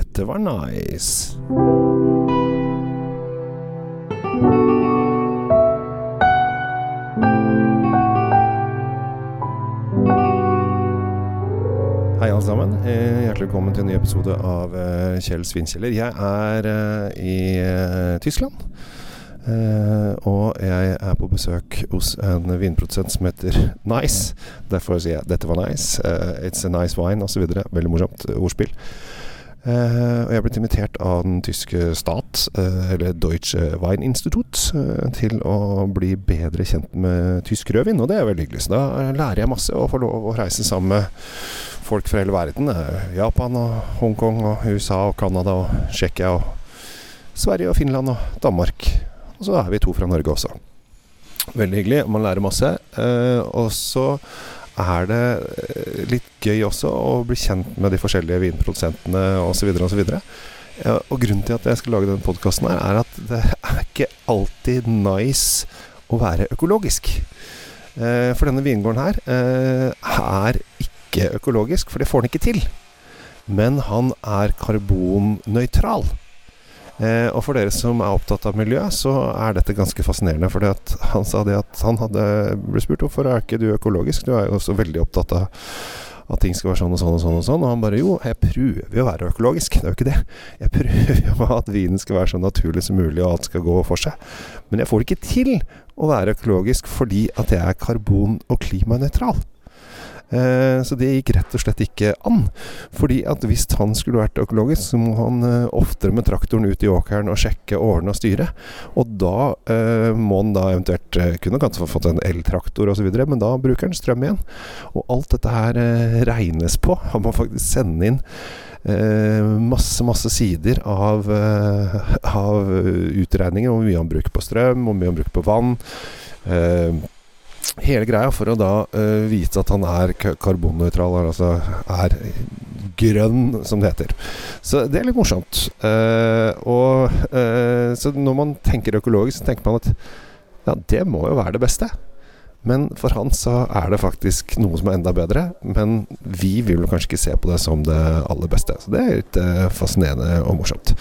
Dette var nice. Hei, alle sammen. Eh, Hjertelig velkommen til en ny episode av eh, Kjell Svinkjeller. Jeg er eh, i Tyskland. Og jeg er på besøk hos en vinprodusent som heter Nice. Derfor sier jeg 'dette var nice'. 'It's a nice wine', osv. Veldig morsomt ordspill. Eh, og jeg ble invitert av den tyske stat, eh, eller Deutsche Weininstitut, eh, til å bli bedre kjent med tysk rødvin, og det er veldig hyggelig. Så da lærer jeg masse og får lov å reise sammen med folk fra hele verden. Japan og Hongkong og USA og Canada og Tsjekkia og Sverige og Finland og Danmark. Og så er vi to fra Norge også. Veldig hyggelig. Man lærer masse. Og så er det eh, litt gøy også å bli kjent med de forskjellige vinprodusentene osv. osv. Ja, og grunnen til at jeg skal lage denne podkasten, er at det er ikke alltid nice å være økologisk. Eh, for denne vingården her eh, er ikke økologisk, for det får den ikke til. Men han er karbonnøytral. Eh, og for dere som er opptatt av miljø, så er dette ganske fascinerende. For han sa det at han hadde ble spurt hvorfor er ikke du økologisk, du er jo også veldig opptatt av at ting skal være sånn og sånn og sånn. Og sånn Og han bare jo, jeg prøver jo å være økologisk. Det er jo ikke det. Jeg prøver jo at vinen skal være så naturlig som mulig, og alt skal gå for seg. Men jeg får det ikke til å være økologisk fordi at jeg er karbon- og klimanøytral. Eh, så det gikk rett og slett ikke an. Fordi at hvis han skulle vært økologisk, så må han eh, oftere med traktoren ut i åkeren og sjekke, ordne og styre. Og da eh, må han da eventuelt kunne kanskje få fått en eltraktor osv., men da bruker han strøm igjen. Og alt dette her regnes på. Han må faktisk sende inn masse, masse sider av, av utregninger om hvor mye han bruker på strøm, hvor mye han bruker på vann. Hele greia for å da uh, vite at han er karbonnøytral, altså er grønn, som det heter. Så det er litt morsomt. Uh, og uh, Så når man tenker økologisk, så tenker man at ja, det må jo være det beste. Men for han så er det faktisk noe som er enda bedre. Men vi vil kanskje ikke se på det som det aller beste. Så det er litt fascinerende og morsomt.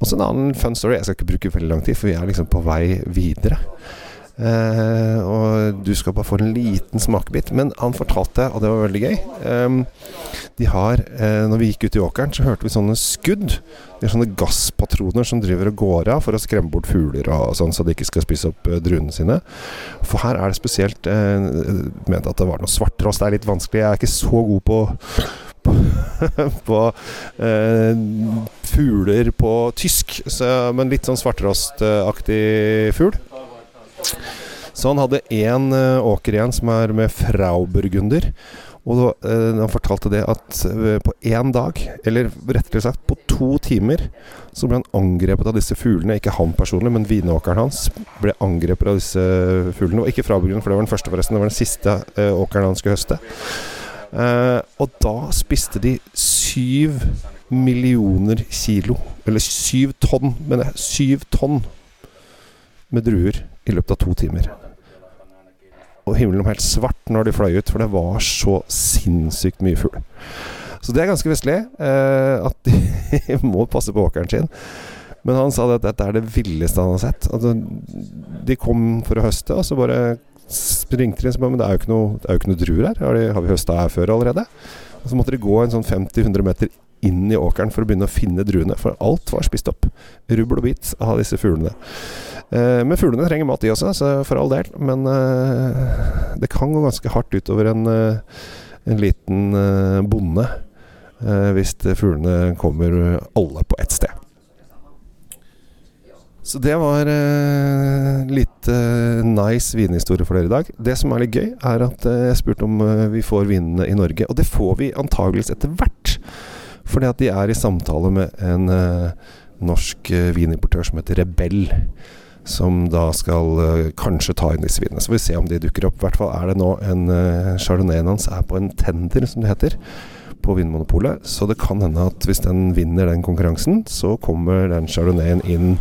Og så en annen fun story. Jeg skal ikke bruke veldig lang tid, for vi er liksom på vei videre. Eh, og du skal bare få en liten smakebit. Men han fortalte, og det var veldig gøy ehm, De har eh, Når vi gikk ut i åkeren, så hørte vi sånne skudd. Det er sånne gasspatroner som driver og går av for å skremme bort fugler og sånn, så de ikke skal spise opp eh, druene sine. For her er det spesielt eh, Mente at det var noe svarttrost. Det er litt vanskelig. Jeg er ikke så god på, på eh, fugler på tysk, så, men litt sånn svartrostaktig fugl. Så han hadde én uh, åker igjen som er med Frauburgunder. Og eh, han fortalte det at eh, på én dag, eller rettere sagt på to timer, så ble han angrepet av disse fuglene. Ikke han personlig, men vinåkeren hans ble angrepet av disse fuglene. Og ikke Frauburgunder, for det var den første, forresten. Det var den siste eh, åkeren han skulle høste. Eh, og da spiste de syv millioner kilo, eller syv tonn, mener jeg, syv tonn med druer i løpet av to timer. Og himmelen var helt svart når de fløy ut, for det var så sinnssykt mye fugl. Så det er ganske vestlig eh, at de må passe på åkeren sin. Men han sa at dette er det villeste han har sett. Altså, de kom for å høste, og så bare ringte de og sa men det er jo ikke noe, jo ikke noe druer her. Har, de, har vi høsta her før allerede? Og så måtte de gå en sånn 50-100 meter inn i åkeren for å begynne å finne druene, for alt var spist opp. Rubbel og bit av disse fuglene. Eh, men fuglene trenger mat, de også, så for all del. Men eh, det kan gå ganske hardt utover en, eh, en liten bonde hvis fuglene kommer alle på ett sted. Så det var eh, litt eh, nice vinhistorie for dere i dag. Det som er litt gøy, er at eh, jeg spurte om eh, vi får vinene i Norge. Og det får vi antageligvis etter hvert. Fordi at de er i samtale med en eh, norsk eh, vinimportør som heter Rebell. Som da skal eh, kanskje ta inn disse vinene. Så får vi se om de dukker opp. I hvert fall er det nå en uh, Chardonnayen hans er på en tender, som det heter. På Vinmonopolet. Så det kan hende at hvis den vinner den konkurransen, så kommer den Chardonnayen inn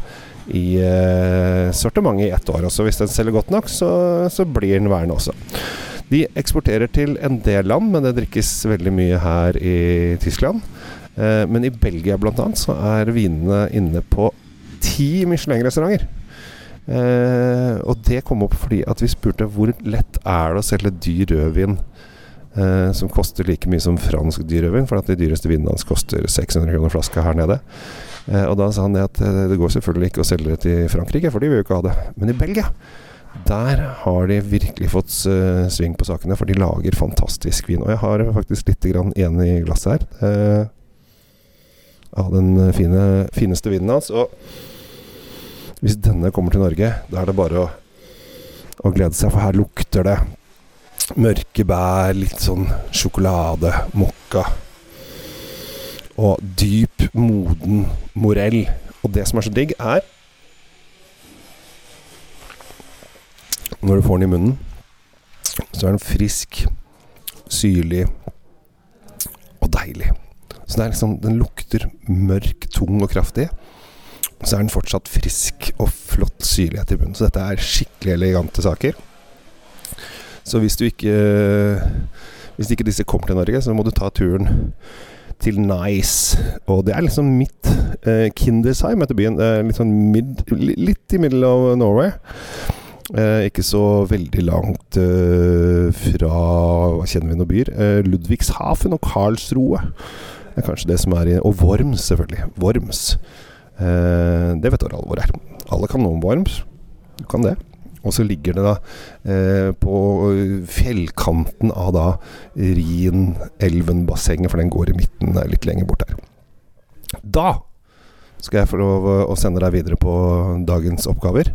i eh, sortimentet i ett år. Og hvis den selger godt nok, så, så blir den værende også. De eksporterer til en del land, men det drikkes veldig mye her i Tyskland. Eh, men i Belgia annet så er vinene inne på ti Michelin-restauranter. Eh, og det kom opp fordi at vi spurte hvor lett er det å selge dyr rødvin eh, som koster like mye som fransk dyr rødvin, for at de dyreste vinene hans koster 600 kroner flaska her nede. Eh, og da sa han det at det går selvfølgelig ikke å selge det til Frankrike, for de vil jo ikke ha det. Men i Belgia der har de virkelig fått uh, sving på sakene, for de lager fantastisk vin. Og jeg har faktisk litt igjen i glasset her. Av den fine, fineste vinen hans. Og hvis denne kommer til Norge, da er det bare å, å glede seg, for her lukter det mørke bær, litt sånn sjokolade, mokka. Og dyp, moden morell. Og det som er så digg, er Når du får den i munnen, så er den frisk, syrlig og deilig. Så det er liksom, den lukter mørk, tung og kraftig. Så er den fortsatt frisk og flott syrlighet i bunnen. Så dette er skikkelig elegante saker. Så hvis du ikke Hvis ikke disse kommer til Norge, så må du ta turen til Nice. Og det er liksom midt eh, Kindersheim heter byen. Eh, litt sånn mid, Litt i middel av Norway. Eh, ikke så veldig langt eh, fra Hva kjenner vi noen byer? Eh, Ludvigshafen og Karlsroe er kanskje det som er i Og Worms, selvfølgelig. Worms. Eh, det vet alle hvor er. Alle kan noe om Worms. Du kan det. Og så ligger det da eh, på fjellkanten av da Rhin-elven-bassenget, for den går i midten litt lenger bort der. Da skal jeg få lov å sende deg videre på dagens oppgaver.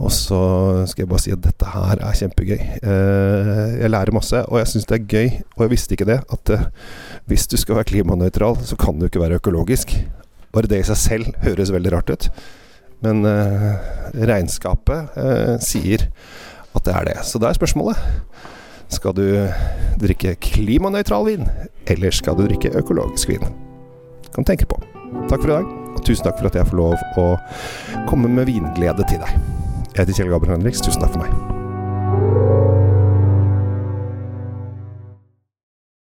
Og så skal jeg bare si at dette her er kjempegøy. Eh, jeg lærer masse, og jeg syns det er gøy, og jeg visste ikke det, at eh, hvis du skal være klimanøytral, så kan du ikke være økologisk. Bare det i seg selv høres veldig rart ut. Men eh, regnskapet eh, sier at det er det. Så da er spørsmålet Skal du drikke klimanøytral vin, eller skal du drikke økologisk vin? Kan du tenke på. Takk for i dag, og tusen takk for at jeg får lov å komme med vinglede til deg. Jeg heter Kjell Gabriel Henriks. Tusen takk for meg.